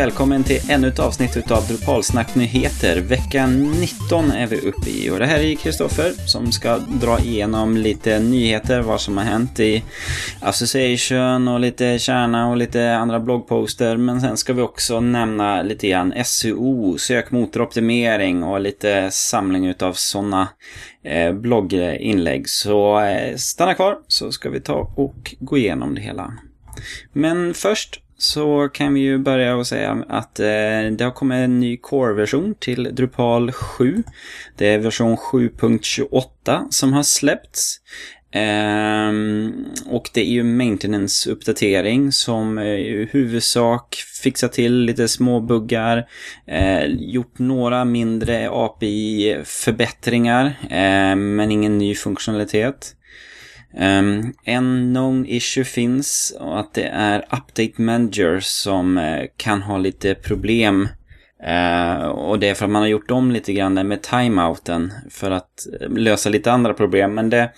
välkommen till ännu ett avsnitt av Drupalsnack Nyheter. Vecka 19 är vi uppe i och det här är Kristoffer som ska dra igenom lite nyheter, vad som har hänt i Association och lite kärna och lite andra bloggposter. Men sen ska vi också nämna lite grann SEO, sökmotoroptimering och lite samling utav sådana eh, blogginlägg. Så eh, stanna kvar så ska vi ta och gå igenom det hela. Men först så kan vi ju börja och säga att eh, det har kommit en ny Core-version till Drupal 7. Det är version 7.28 som har släppts. Eh, och det är ju maintenance-uppdatering som eh, i huvudsak fixar till lite små buggar, eh, gjort några mindre API-förbättringar, eh, men ingen ny funktionalitet. Um, en known issue finns och att det är Update Manager som uh, kan ha lite problem. Uh, och det är för att man har gjort om lite grann med timeouten för att eh, lösa lite andra problem. Men det,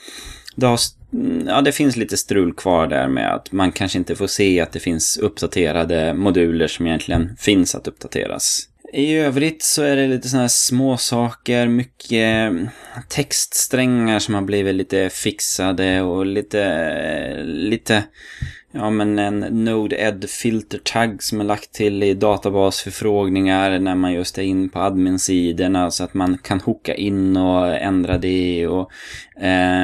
det, har, mm, ja, det finns lite strul kvar där med att man kanske inte får se att det finns uppdaterade moduler som egentligen finns att uppdateras. I övrigt så är det lite sådana här små saker, mycket eh, textsträngar som har blivit lite fixade och lite, eh, lite, ja men en Node-Ed filter tag som är lagt till i databasförfrågningar när man just är in på adminsidorna. så att man kan hooka in och ändra det och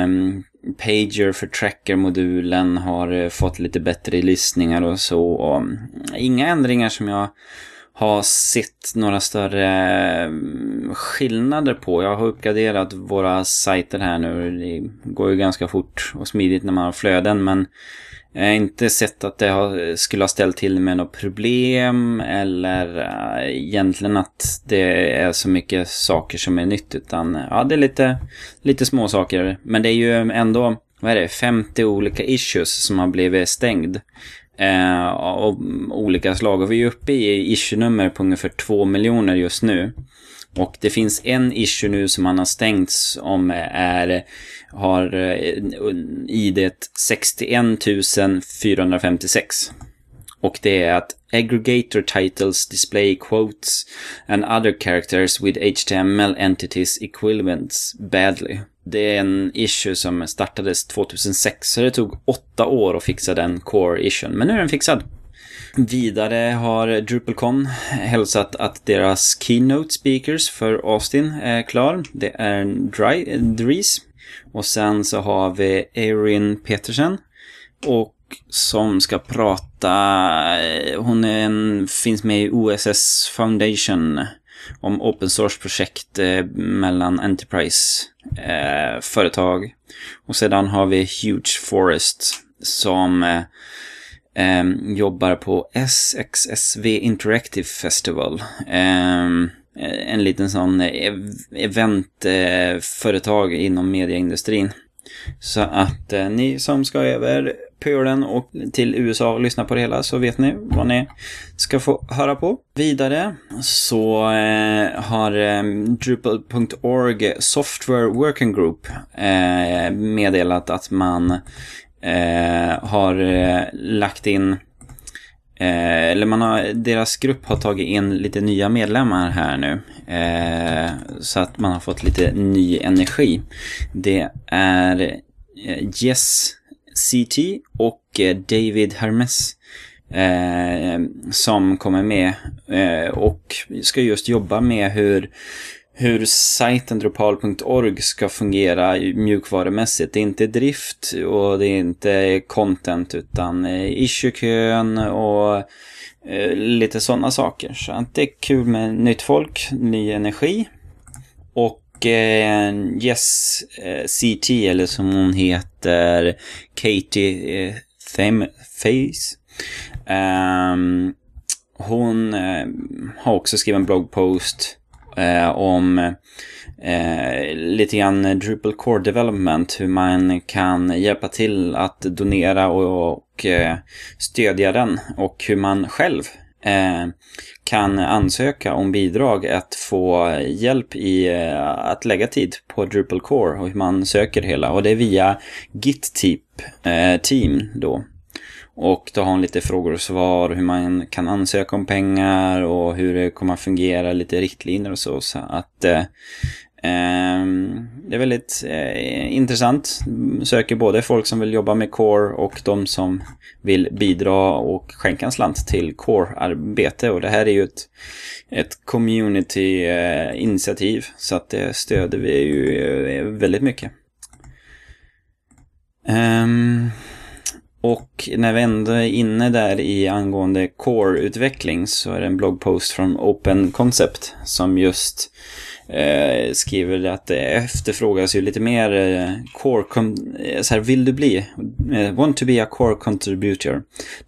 um, Pager för tracker-modulen har eh, fått lite bättre listningar och så. Och mm, inga ändringar som jag har sett några större mm, skillnader på. Jag har uppgraderat våra sajter här nu. Det går ju ganska fort och smidigt när man har flöden men jag har inte sett att det har, skulle ha ställt till med något problem eller äh, egentligen att det är så mycket saker som är nytt utan ja, det är lite, lite små saker. Men det är ju ändå, vad är det, 50 olika issues som har blivit stängd. Eh, av olika slag. Och vi är uppe i issue-nummer på ungefär 2 miljoner just nu. Och det finns en issue nu som man har stängt som är, har id 61 456. Och det är att aggregator titles display quotes and other characters with HTML entities equivalents badly. Det är en issue som startades 2006, så det tog åtta år att fixa den core-issuen. Men nu är den fixad. Vidare har DrupalCon hälsat att deras keynote speakers för Austin är klar. Det är Dry, Dries. Och sen så har vi Erin Petersen. Och som ska prata, hon en, finns med i OSS Foundation om open source-projekt eh, mellan Enterprise-företag. Eh, och sedan har vi Huge Forest som eh, eh jobbar på SXSV Interactive Festival. Ehm, eh, en liten sån eh, eventföretag eh, inom mediaindustrin. Så att eh, ni som ska över pölen och till USA och lyssna på det hela så vet ni vad ni ska få höra på. Vidare så eh, har eh, Drupal.org Software Working Group eh, meddelat att man eh, har eh, lagt in Eh, eller man har, deras grupp har tagit in lite nya medlemmar här nu. Eh, så att man har fått lite ny energi. Det är eh, Jess CT och eh, David Hermes. Eh, som kommer med eh, och ska just jobba med hur hur sajten drupal.org ska fungera mjukvarumässigt. Det är inte drift och det är inte content utan eh, issuekön och eh, lite sådana saker. Så det är kul med nytt folk, ny energi. Och eh, Yes eh, CT, eller som hon heter, Katie eh, Face. Um, hon eh, har också skrivit en bloggpost eh, om eh, lite grann Drupal Core Development. Hur man kan hjälpa till att donera och, och eh, stödja den. Och hur man själv Eh, kan ansöka om bidrag att få hjälp i eh, att lägga tid på Drupal Core och hur man söker hela. Och det är via Git-Team eh, då. Och då har hon lite frågor och svar, hur man kan ansöka om pengar och hur det kommer att fungera, lite riktlinjer och så. Så att eh, Ehm, det är väldigt eh, intressant. Söker både folk som vill jobba med core och de som vill bidra och skänka en slant till core-arbete. Och det här är ju ett, ett community-initiativ. Eh, så att det stöder vi ju eh, väldigt mycket. Um, och när vi ändå är inne där i angående core-utveckling så är det en bloggpost från Open Concept som just eh, skriver att det efterfrågas ju lite mer eh, core... Eh, så här, vill du bli? Eh, want to be a core contributor?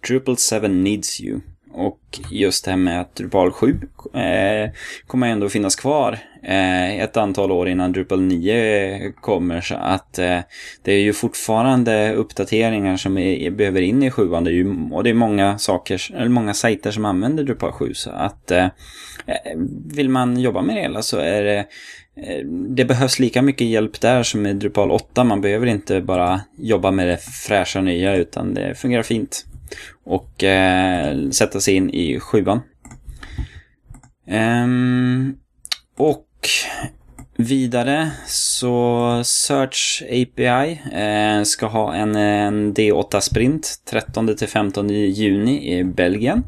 Drupal 7 needs you. Och just det här med att Drupal 7 eh, kommer ändå finnas kvar Eh, ett antal år innan Drupal 9 kommer. Så att eh, det är ju fortfarande uppdateringar som är, behöver in i 7 och det är många saker, eller många sajter som använder Drupal 7. Så att eh, vill man jobba med det hela så är det det behövs lika mycket hjälp där som i Drupal 8. Man behöver inte bara jobba med det fräscha nya utan det fungerar fint och eh, sätta sig in i sjuan. Ehm, och vidare så Search API eh, ska ha en, en D8-sprint 13-15 juni i Belgien.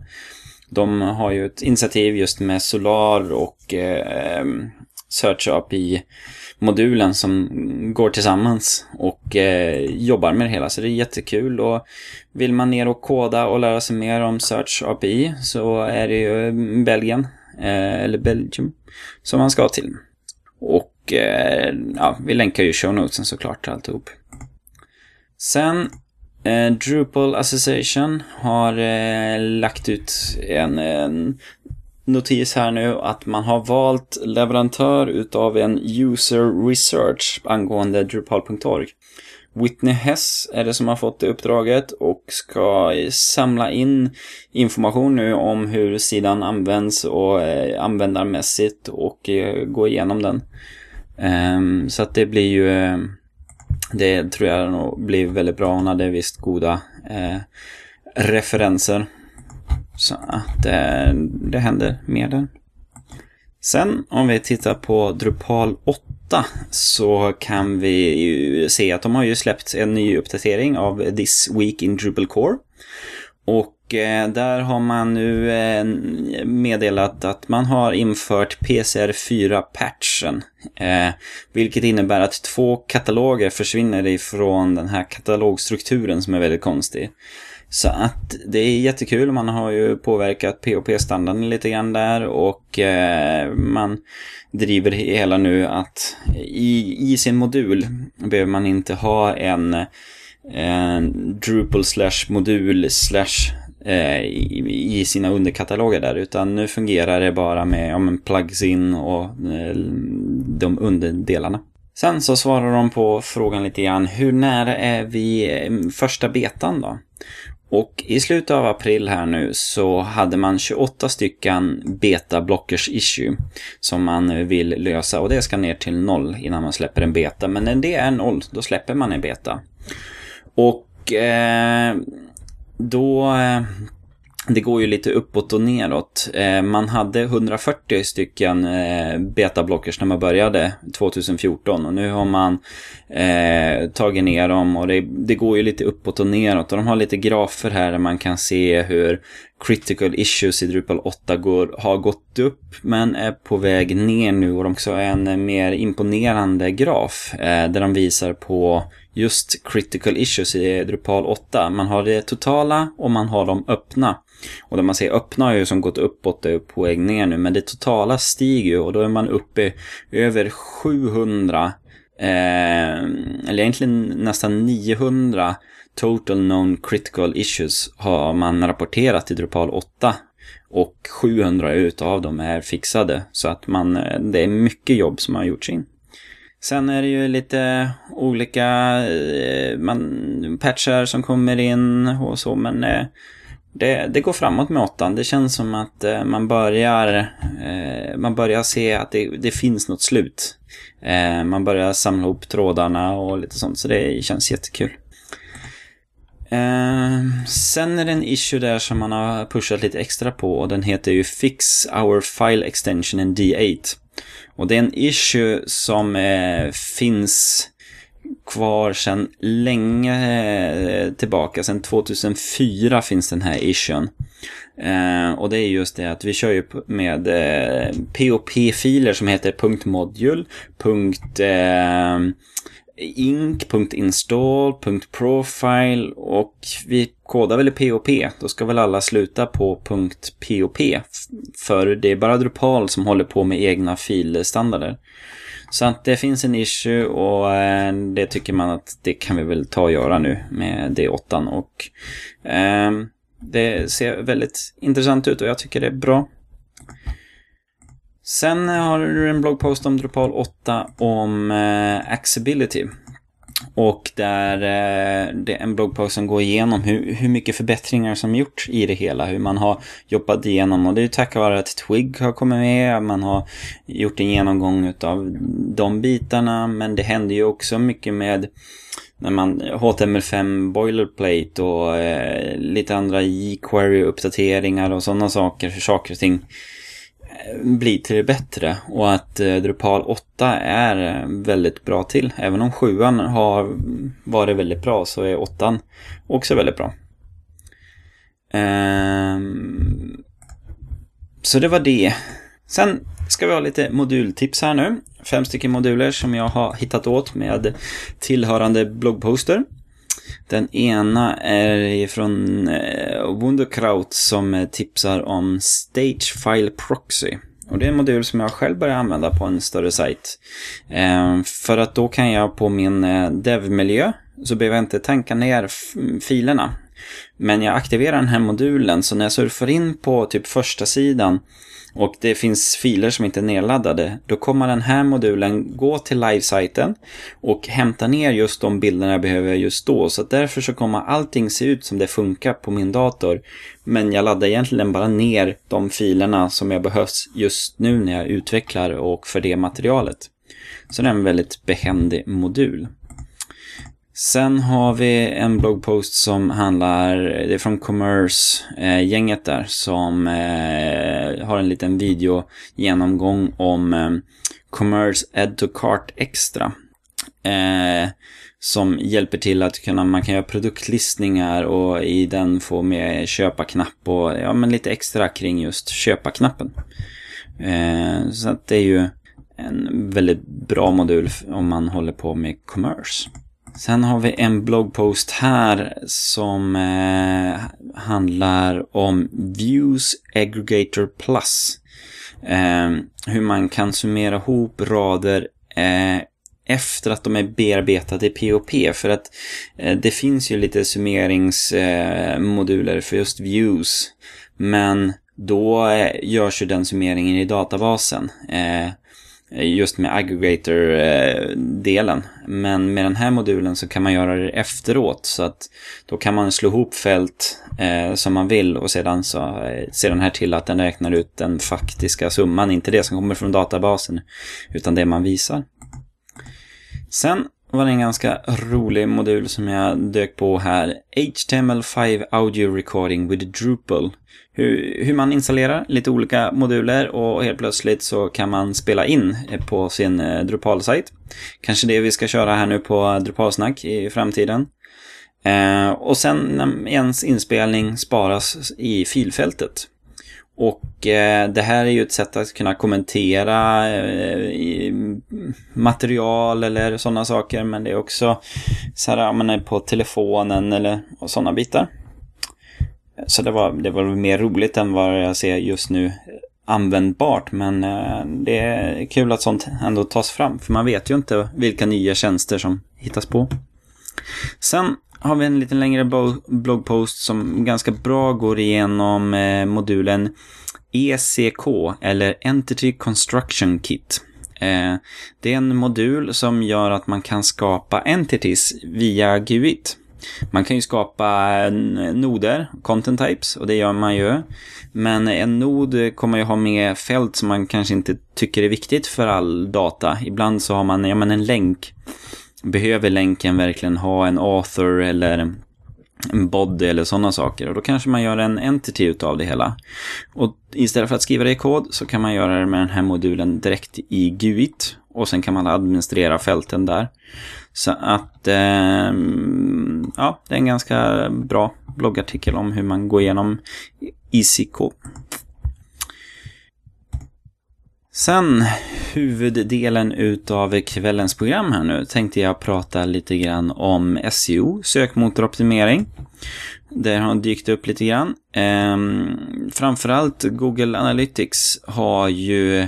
De har ju ett initiativ just med Solar och eh, Search API modulen som går tillsammans och eh, jobbar med det hela. Så det är jättekul och vill man ner och koda och lära sig mer om Search API så är det ju Belgien, Eh, eller Belgium, som man ska till. Och eh, ja, vi länkar ju show notesen såklart alltihop. Sen eh, Drupal Association har eh, lagt ut en, en notis här nu att man har valt leverantör utav en user research angående Drupal.org. Whitney Hess är det som har fått det uppdraget och ska samla in information nu om hur sidan används och eh, användarmässigt och eh, gå igenom den. Ehm, så att det blir ju, eh, det tror jag nog blir väldigt bra. Hon hade visst goda eh, referenser. Så att eh, det händer mer där. Sen om vi tittar på Drupal 8 så kan vi ju se att de har ju släppt en ny uppdatering av This Week in Drupal Core. Och eh, där har man nu eh, meddelat att man har infört PCR4-patchen. Eh, vilket innebär att två kataloger försvinner ifrån den här katalogstrukturen som är väldigt konstig. Så att det är jättekul. Man har ju påverkat POP-standarden lite grann där och eh, man driver hela nu att i, i sin modul behöver man inte ha en, en Drupal slash modul slash eh, i, i sina underkataloger där utan nu fungerar det bara med ja, men plugs in och eh, de underdelarna. Sen så svarar de på frågan lite grann, hur nära är vi eh, första betan då? Och i slutet av april här nu så hade man 28 stycken beta blockers issue som man vill lösa och det ska ner till noll innan man släpper en beta. Men när det är noll, då släpper man en beta. Och eh, då eh, det går ju lite uppåt och neråt. Eh, man hade 140 stycken eh, betablockers när man började 2014 och nu har man eh, tagit ner dem och det, det, går ju lite uppåt och neråt och de har lite grafer här där man kan se hur critical issues i Drupal 8 går, har gått upp men är på väg ner nu och de också en mer imponerande graf eh, där de visar på just critical issues i Drupal 8. Man har det totala och man har de öppna. Och där man ser öppna har ju som gått uppåt och är på väg ner nu. Men det totala stiger ju och då är man uppe över 700 eh, eller egentligen nästan 900 total known critical issues har man rapporterat i Drupal 8. Och 700 utav dem är fixade. Så att man, eh, det är mycket jobb som har gjorts in. Sen är det ju lite olika eh, man, patchar som kommer in och så, men eh, det, det går framåt med åttan. Det känns som att eh, man börjar, eh, man börjar se att det, det finns något slut. Eh, man börjar samla ihop trådarna och lite sånt, så det känns jättekul. Eh, sen är det en issue där som man har pushat lite extra på och den heter ju Fix Our File Extension in D8. Och det är en issue som eh, finns kvar sedan länge eh, tillbaka. Sedan 2004 finns den här issuen. Eh, och det är just det att vi kör ju med eh, POP-filer som heter .module, eh, ink, .install, .profile och vi kodar väl i POP. Då ska väl alla sluta på .pop. För det är bara Drupal som håller på med egna filstandarder. Så att det finns en issue och eh, det tycker man att det kan vi väl ta och göra nu med D8. Och eh, det ser väldigt intressant ut och jag tycker det är bra. Sen har du en bloggpost om Drupal 8 om eh, accessibility. Och där eh, det är en bloggpost som går igenom hur, hur mycket förbättringar som gjorts i det hela. Hur man har jobbat igenom och det är tack vare att Twig har kommit med. Man har gjort en genomgång av de bitarna. Men det händer ju också mycket med när man HTML5 boilerplate och eh, lite andra jQuery-uppdateringar och sådana saker. Hur saker och ting eh, blir till det bättre och att eh, Drupal 8 är eh, väldigt bra till. Även om 7 har varit väldigt bra så är 8 också väldigt bra. Ehm, så det var det. Sen ska vi ha lite modultips här nu. Fem stycken moduler som jag har hittat åt med tillhörande bloggposter. Den ena är från eh, Wunderkraut som eh, tipsar om Stage File Proxy. Och det är en modul som jag själv börjar använda på en större sajt. Eh, för att då kan jag på min devmiljö, dev-miljö så behöver jag inte tanka ner filerna. Men jag aktiverar den här modulen så när jag surfar in på typ första sidan och det finns filer som inte är nedladdade, då kommer den här modulen gå till livesajten och hämta ner just de bilderna jag behöver just då. Så därför så kommer allting se ut som det funkar på min dator. Men jag laddar egentligen bara ner de filerna som jag behövs just nu när jag utvecklar och för det materialet. Så det är en väldigt behändig modul. Sen har vi en bloggpost som handlar, det är från Commerce-gänget eh, där, som eh, har en liten video genomgång om eh, Commerce Add to Cart Extra. Eh, som hjälper till att kunna, man kan göra produktlistningar och i den få med köpa-knapp och ja, men lite extra kring just köpa-knappen. Eh, så att det är ju en väldigt bra modul om man håller på med commerce. Sen har vi en bloggpost här som eh, handlar om Views Aggregator Plus. Eh, hur man kan summera ihop rader eh, efter att de är bearbetade i POP. För att eh, det finns ju lite summeringsmoduler för just views. Men då eh, görs ju den summeringen i databasen. Eh, Eh, just med aggregator-delen. Men med den här modulen så kan man göra det efteråt. Så att då kan man slå ihop fält eh, som man vill och sedan så eh, ser den här till att den räknar ut den faktiska summan. Inte det som kommer från databasen utan det man visar. Sen var det en ganska rolig modul som jag dök på här. HTML5 Audio Recording with Drupal hur, hur man installerar lite olika moduler och helt plötsligt så kan man spela in på sin eh, Drupal-sajt. Kanske det vi ska köra här nu på Drupalsnack i framtiden. Eh, och sen när ens inspelning sparas i filfältet. Och eh, det här är ju ett sätt att kunna kommentera eh, material eller sådana saker. Men det är också så här, man är på telefonen eller sådana bitar. Så det var, det var mer roligt än vad jag ser just nu användbart. Men eh, det är kul att sånt ändå tas fram. För man vet ju inte vilka nya tjänster som hittas på. Sen har vi en lite längre bloggpost som ganska bra går igenom eh, modulen ECK eller Entity Construction Kit. Eh, det är en modul som gör att man kan skapa entities via GUIT. Man kan ju skapa eh, noder, content types, och det gör man ju. Men en nod kommer ju ha med fält som man kanske inte tycker är viktigt för all data. Ibland så har man ja, men en länk. Behöver länken verkligen ha en author eller en body eller sådana saker. Och då kanske man gör en entity utav det hela. Och istället för att skriva det i kod så kan man göra det med den här modulen direkt i GUIT. Och sen kan man administrera fälten där. Så att, eh, ja, det är en ganska bra bloggartikel om hur man går igenom ICK. Sen huvuddelen utav kvällens program här nu tänkte jag prata lite grann om SEO, sökmotoroptimering. Det har dykt upp lite grann. Ehm, framförallt Google Analytics har ju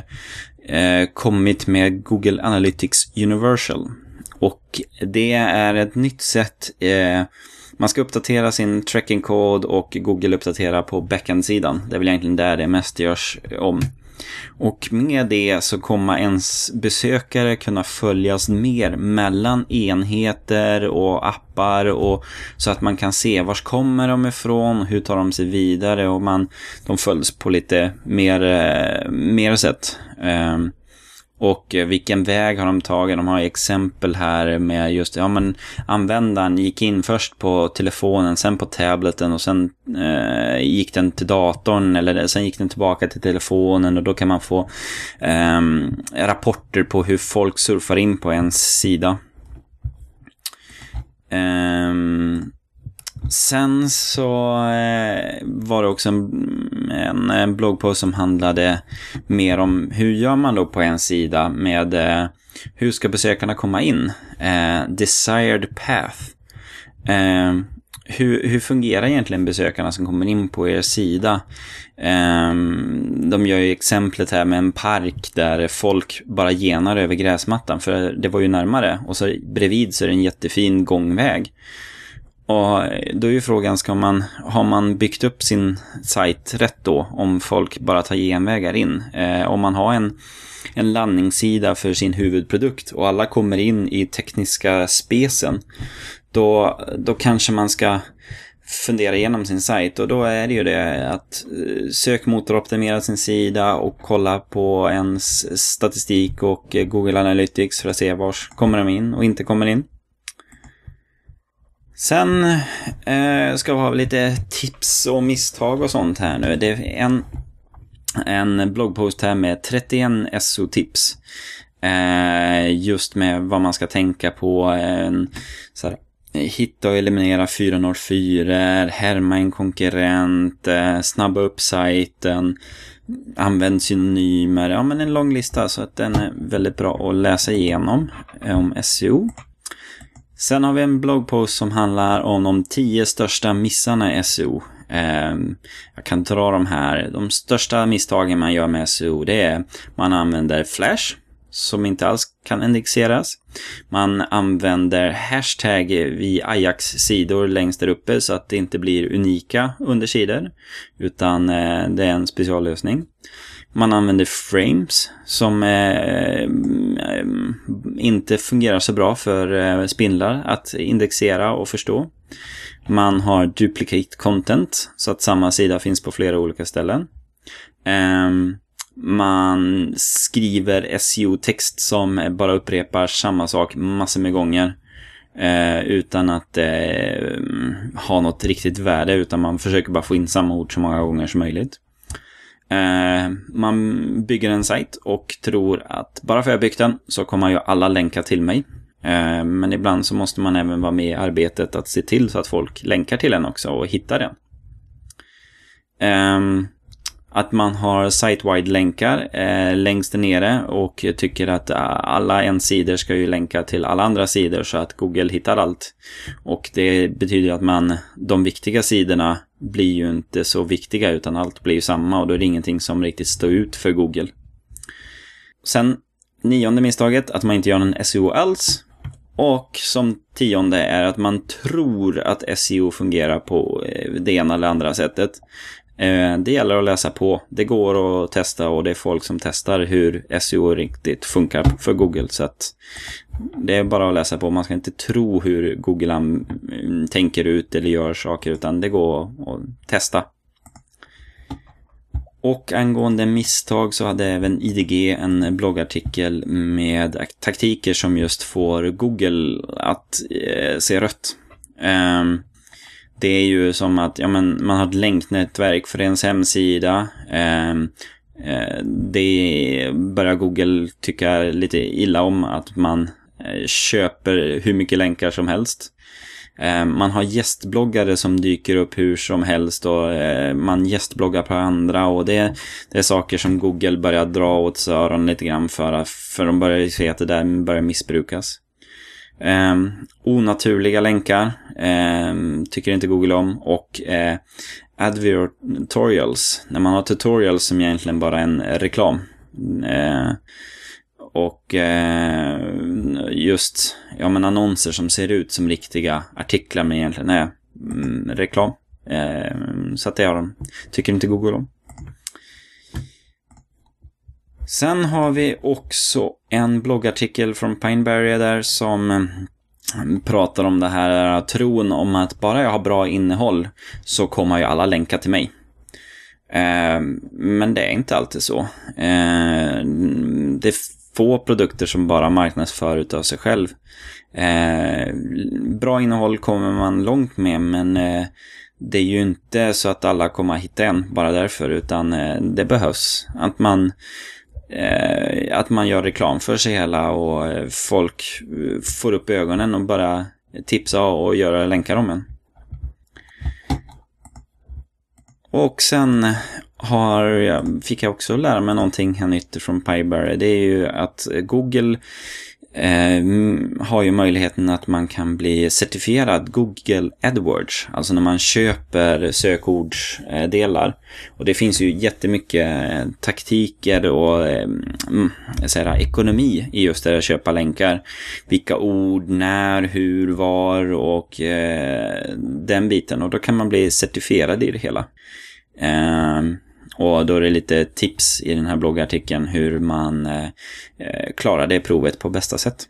eh, kommit med Google Analytics Universal. Och det är ett nytt sätt eh, man ska uppdatera sin tracking-kod och Google uppdatera på backend-sidan. Det är väl egentligen där det mest görs om. Och med det så kommer ens besökare kunna följas mer mellan enheter och appar och så att man kan se vars kommer de ifrån, hur tar de sig vidare och man, de följs på lite mer, eh, mer sätt. Um, och eh, vilken väg har de tagit? De har exempel här med just, ja men användaren gick in först på telefonen, sen på tableten och sen eh, gick den till datorn eller sen gick den tillbaka till telefonen och då kan man få eh, rapporter på hur folk surfar in på ens sida. Um, Sen så eh, var det också en, en, en, bloggpost som handlade mer om hur gör man då på en sida med eh, hur ska besökarna komma in? Eh, desired path. Eh, hur, hur fungerar egentligen besökarna som kommer in på er sida? Eh, de gör ju exemplet här med en park där folk bara genar över gräsmattan för det var ju närmare och så bredvid så är det en jättefin gångväg. Och då är ju frågan, ska man, har man byggt upp sin sajt rätt då? Om folk bara tar genvägar in? Eh, om man har en, en landningssida för sin huvudprodukt och alla kommer in i tekniska spesen. Då, då kanske man ska fundera igenom sin sajt och då är det ju det att eh, sökmotoroptimera sin sida och kolla på ens statistik och eh, Google Analytics för att se var kommer de in och inte kommer in. Sen eh, ska vi ha lite tips och misstag och sånt här nu. Det är en, en bloggpost här med 31 SO-tips. Eh, just med vad man ska tänka på. En, så här, hitta och eliminera 404, härma en konkurrent, eh, snabba upp sajten, använd synonymer. Ja, men en lång lista så att den är väldigt bra att läsa igenom eh, om SEO. Sen har vi en bloggpost som handlar om de tio största missarna i SEO. Ehm, jag kan dra de här. De största misstagen man gör med SEO det är man använder Flash som inte alls kan indexeras. Man använder hashtag vid Ajax-sidor längst där uppe så att det inte blir unika undersidor. Utan eh, det är en speciallösning. Man använder frames som eh, eh, inte fungerar så bra för eh, spindlar att indexera och förstå. Man har duplicate content så att samma sida finns på flera olika ställen. Eh, man skriver SEO-text som bara upprepar samma sak massor med gånger. Eh, utan att eh, ha något riktigt värde utan man försöker bara få in samma ord så många gånger som möjligt. Eh, man bygger en sajt och tror att bara för att jag byggt den så kommer ju alla länka till mig. Eh, men ibland så måste man även vara med i arbetet att se till så att folk länkar till en också och hittar den. Ehm, att man har site-wide länkar eh, längst där nere och tycker att eh, alla en sidor ska ju länka till alla andra sidor så att Google hittar allt. Och det betyder att man, de viktiga sidorna blir ju inte så viktiga utan allt blir ju samma och då är det ingenting som riktigt står ut för Google. Sen nionde misstaget, att man inte gör någon SEO alls. Och som tionde är att man tror att SEO fungerar på eh, det ena eller andra sättet. Eh, det gäller att läsa på. Det går att testa och det är folk som testar hur SEO riktigt funkar för Google. Så att det är bara att läsa på. Man ska inte tro hur Google mm, tänker ut eller gör saker utan det går att testa. Och angående misstag så hade även IDG en bloggartikel med taktiker som just får Google att eh, se rött. Ehm, det är ju som att ja, men, man har ett länknätverk för ens hemsida. Ehm, eh, det börjar Google tycka lite illa om att man eh, köper hur mycket länkar som helst. Ehm, man har gästbloggare som dyker upp hur som helst och eh, man gästbloggar på andra och det, det är saker som Google börjar dra åt sig öronen lite grann för, för de börjar ju se att det där börjar missbrukas. Eh, onaturliga länkar eh, tycker inte Google om. Och eh, advertorials, när man har tutorials som egentligen bara är en reklam. Eh, och eh, just ja, men annonser som ser ut som riktiga artiklar men egentligen är mm, reklam. Eh, så att det har de, tycker inte Google om. Sen har vi också en bloggartikel från Pineberry där som eh, pratar om det här tron om att bara jag har bra innehåll så kommer ju alla länka till mig. Eh, men det är inte alltid så. Eh, det är få produkter som bara marknadsför utav sig själv. Eh, bra innehåll kommer man långt med men eh, det är ju inte så att alla kommer att hitta en bara därför utan eh, det behövs. Att man eh, att man gör reklam för sig hela och eh, folk eh, får upp ögonen och bara tipsa och göra länkar om en. Och sen har, fick jag också lära mig någonting här nytt från Pyberry. Det är ju att Google Ehm, har ju möjligheten att man kan bli certifierad Google AdWords. Alltså när man köper sökordsdelar. och det finns ju jättemycket eh, taktiker och ehm, mm, säga, ekonomi i just det att köpa länkar. Vilka ord, när, hur, var och eh, den biten. Och då kan man bli certifierad i det hela. Ehm, och då är det lite tips i den här bloggartikeln hur man eh, klarar det provet på bästa sätt.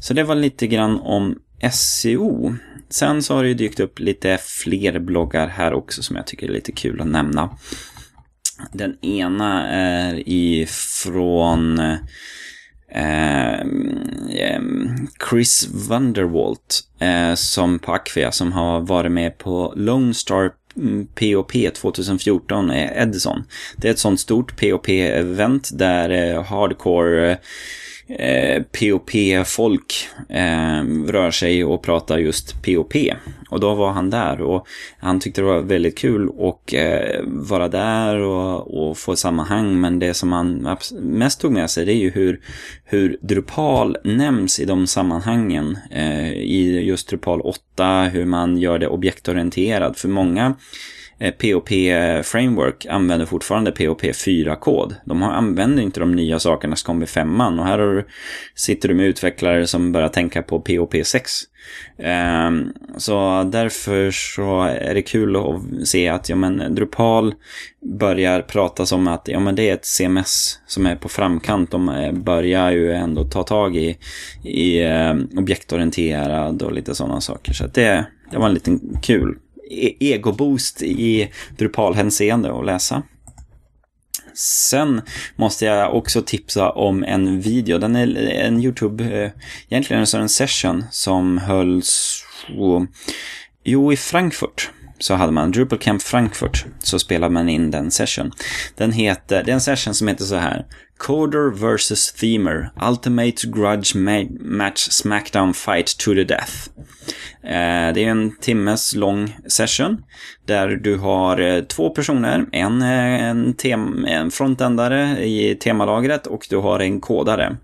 Så det var lite grann om SEO. Sen så har det ju dykt upp lite fler bloggar här också som jag tycker är lite kul att nämna. Den ena är ifrån eh, eh Chris Vanderwalt eh, som på Akvia som har varit med på Lone Star POP 2014 är Edison. Det är ett sånt stort POP-event där eh, hardcore eh, eh, POP-folk eh, rör sig och pratar just POP. Och då var han där och han tyckte det var väldigt kul att eh, vara där och, och få sammanhang. Men det som han mest tog med sig det är ju hur, hur Drupal nämns i de sammanhangen. Eh, I just Drupal 8, hur man gör det objektorienterad. För många Eh, POP eh, Framework använder fortfarande POP 4-kod. De använder inte de nya sakerna som kom i femman. Och här du, sitter du med utvecklare som börjar tänka på POP 6. Um, så därför så är det kul att se att ja, men, Drupal börjar prata som att ja, men det är ett CMS som är på framkant. De eh, börjar ju ändå ta tag i, i um, objektorienterad och lite sådana saker. Så det, det var en liten kul E-, egoboost i Drupal-hänseende att läsa. Sen måste jag också tipsa om en video. Den är en YouTube, eh, Egentligen är det en session som hölls, oh, jo i Frankfurt så hade man Drupal Camp Frankfurt så spelade man in den session. Den heter, det är en session som heter så här Coder vs. Themer Ultimate Grudge Match Smackdown Fight to the Death. Eh, det är en timmes lång session där du har eh, två personer, en, eh, en, tem, en frontändare i temalagret och du har en kodare.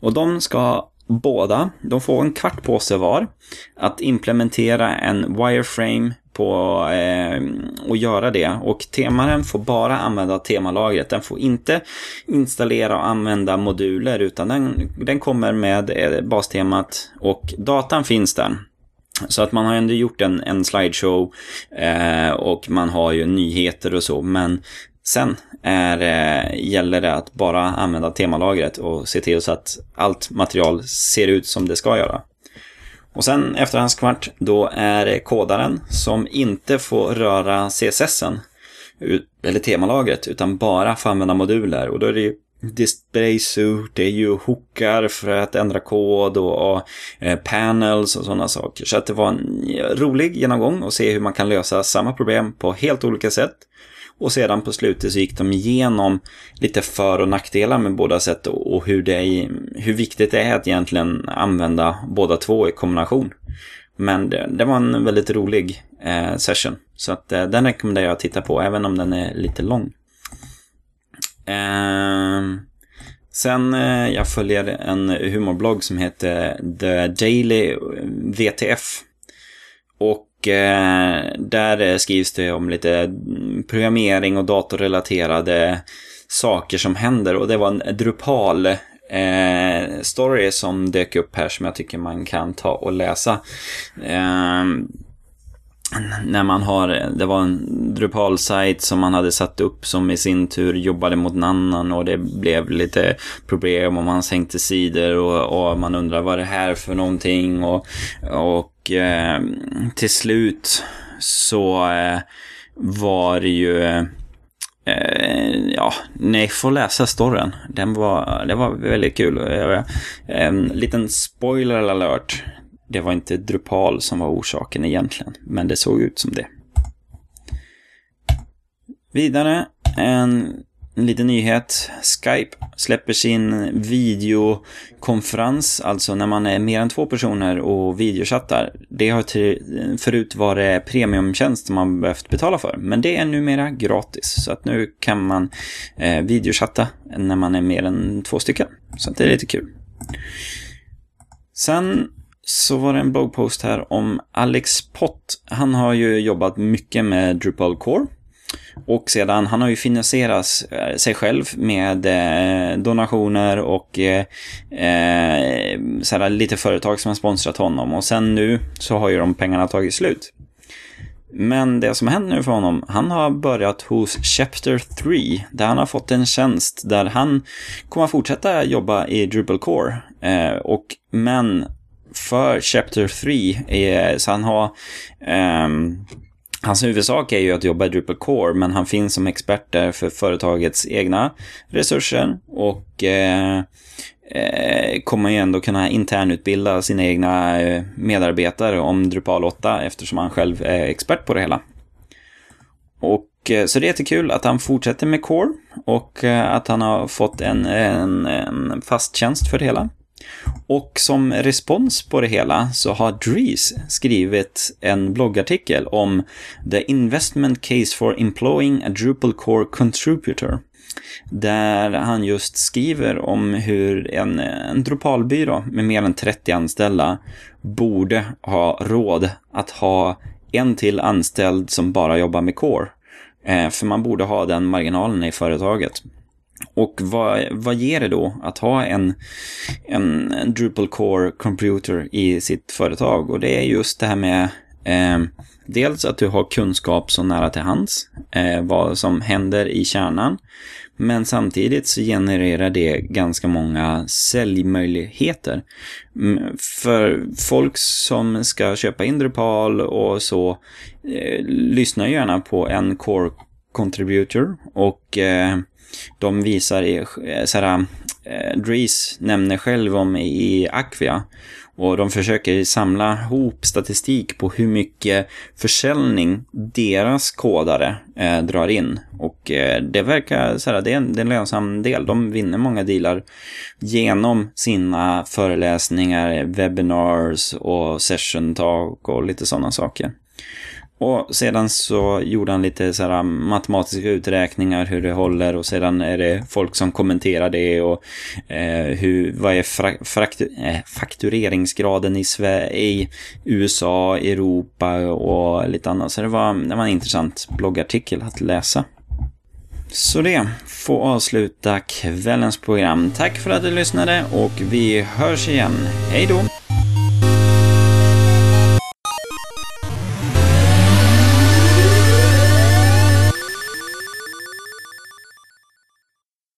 Och de ska båda, de får en kvart på sig var att implementera en wireframe på eh, att göra det. Och temaren får bara använda temalagret. Den får inte installera och använda moduler utan den, den kommer med eh, bastemat och datan finns där. Så att man har ändå gjort en, en slideshow eh, och man har ju nyheter och så. Men sen är, eh, gäller det att bara använda temalagret och se till så att allt material ser ut som det ska göra. Och sen efter hans kvart, då är det kodaren som inte får röra CSSen eller temalagret utan bara får använda moduler. Och då är det ju display suit, det är ju hookar för att ändra kod och, och eh, panels och sådana saker. Så att det var en rolig genomgång och se hur man kan lösa samma problem på helt olika sätt. Och sedan på slutet så gick de igenom lite för och nackdelar med båda sätt och hur, det är, hur viktigt det är att egentligen använda båda två i kombination. Men det, det var en väldigt rolig eh, session. Så att, eh, den rekommenderar jag att titta på, även om den är lite lång. Eh, sen eh, jag följer en humorblogg som heter The Daily VTF. Och Eh, där skrivs det om lite programmering och datorrelaterade saker som händer. Och det var en Drupal eh, story som dök upp här som jag tycker man kan ta och läsa. Eh, när man har, det var en Drupal-sajt som man hade satt upp som i sin tur jobbade mot en annan och det blev lite problem och man sänkte sidor och, och man undrar vad det här för någonting och, och eh, till slut så eh, var det ju eh, ja, ni får läsa storyn. Den var, det var väldigt kul. En eh, liten spoiler alert. Det var inte Drupal som var orsaken egentligen, men det såg ut som det. Vidare, en, en liten nyhet. Skype släpper sin videokonferens, alltså när man är mer än två personer och videochattar. Det har till, förut varit premiumtjänst man behövt betala för, men det är numera gratis. Så att nu kan man eh, videochatta när man är mer än två stycken. Så det är lite kul. Sen så var det en bloggpost här om Alex Pott. Han har ju jobbat mycket med Drupal Core. Och sedan, han har ju finansierat eh, sig själv med eh, donationer och eh, eh sådär, lite företag som har sponsrat honom. Och sen nu så har ju de pengarna tagit slut. Men det som händer nu för honom, han har börjat hos Chapter 3, där han har fått en tjänst där han kommer att fortsätta jobba i Drupal Core. Eh, och, men för Chapter 3. Så han har... Um, hans huvudsak är ju att jobba i Drupal Core, men han finns som expert där för företagets egna resurser och eh, eh, kommer ju ändå kunna internutbilda sina egna eh, medarbetare om Drupal 8 eftersom han själv är expert på det hela. Och eh, så det är jättekul att han fortsätter med Core och eh, att han har fått en, en, en fast tjänst för det hela. Och som respons på det hela så har Dries skrivit en bloggartikel om The Investment Case for Employing a Drupal Core Contributor. Där han just skriver om hur en, en Drupalbyrå med mer än 30 anställda borde ha råd att ha en till anställd som bara jobbar med Core. Eh, för man borde ha den marginalen i företaget. Och vad, vad ger det då att ha en, en, en Drupal Core Computer i sitt företag? Och det är just det här med eh, dels att du har kunskap så nära till hands, eh, vad som händer i kärnan. Men samtidigt så genererar det ganska många säljmöjligheter. För folk som ska köpa in Drupal och så eh, lyssnar gärna på en Core Contributor och eh, de visar, i, eh, så här, eh, Dries nämner själv om i Aquia. Och de försöker samla ihop statistik på hur mycket försäljning deras kodare eh, drar in. Och eh, det verkar, såhär, det, är en, det är en lönsam del. De vinner många dealar genom sina föreläsningar, webinars och session talk och lite sådana saker. Och sedan så gjorde han lite så här um, matematiska uträkningar hur det håller och sedan är det folk som kommenterar det och eh, hur, vad är fra, fraktu, eh, faktureringsgraden i, Sverige, i USA, Europa och lite annat. Så det var, det var en intressant bloggartikel att läsa. Så det får avsluta kvällens program. Tack för att du lyssnade och vi hörs igen. Hej då!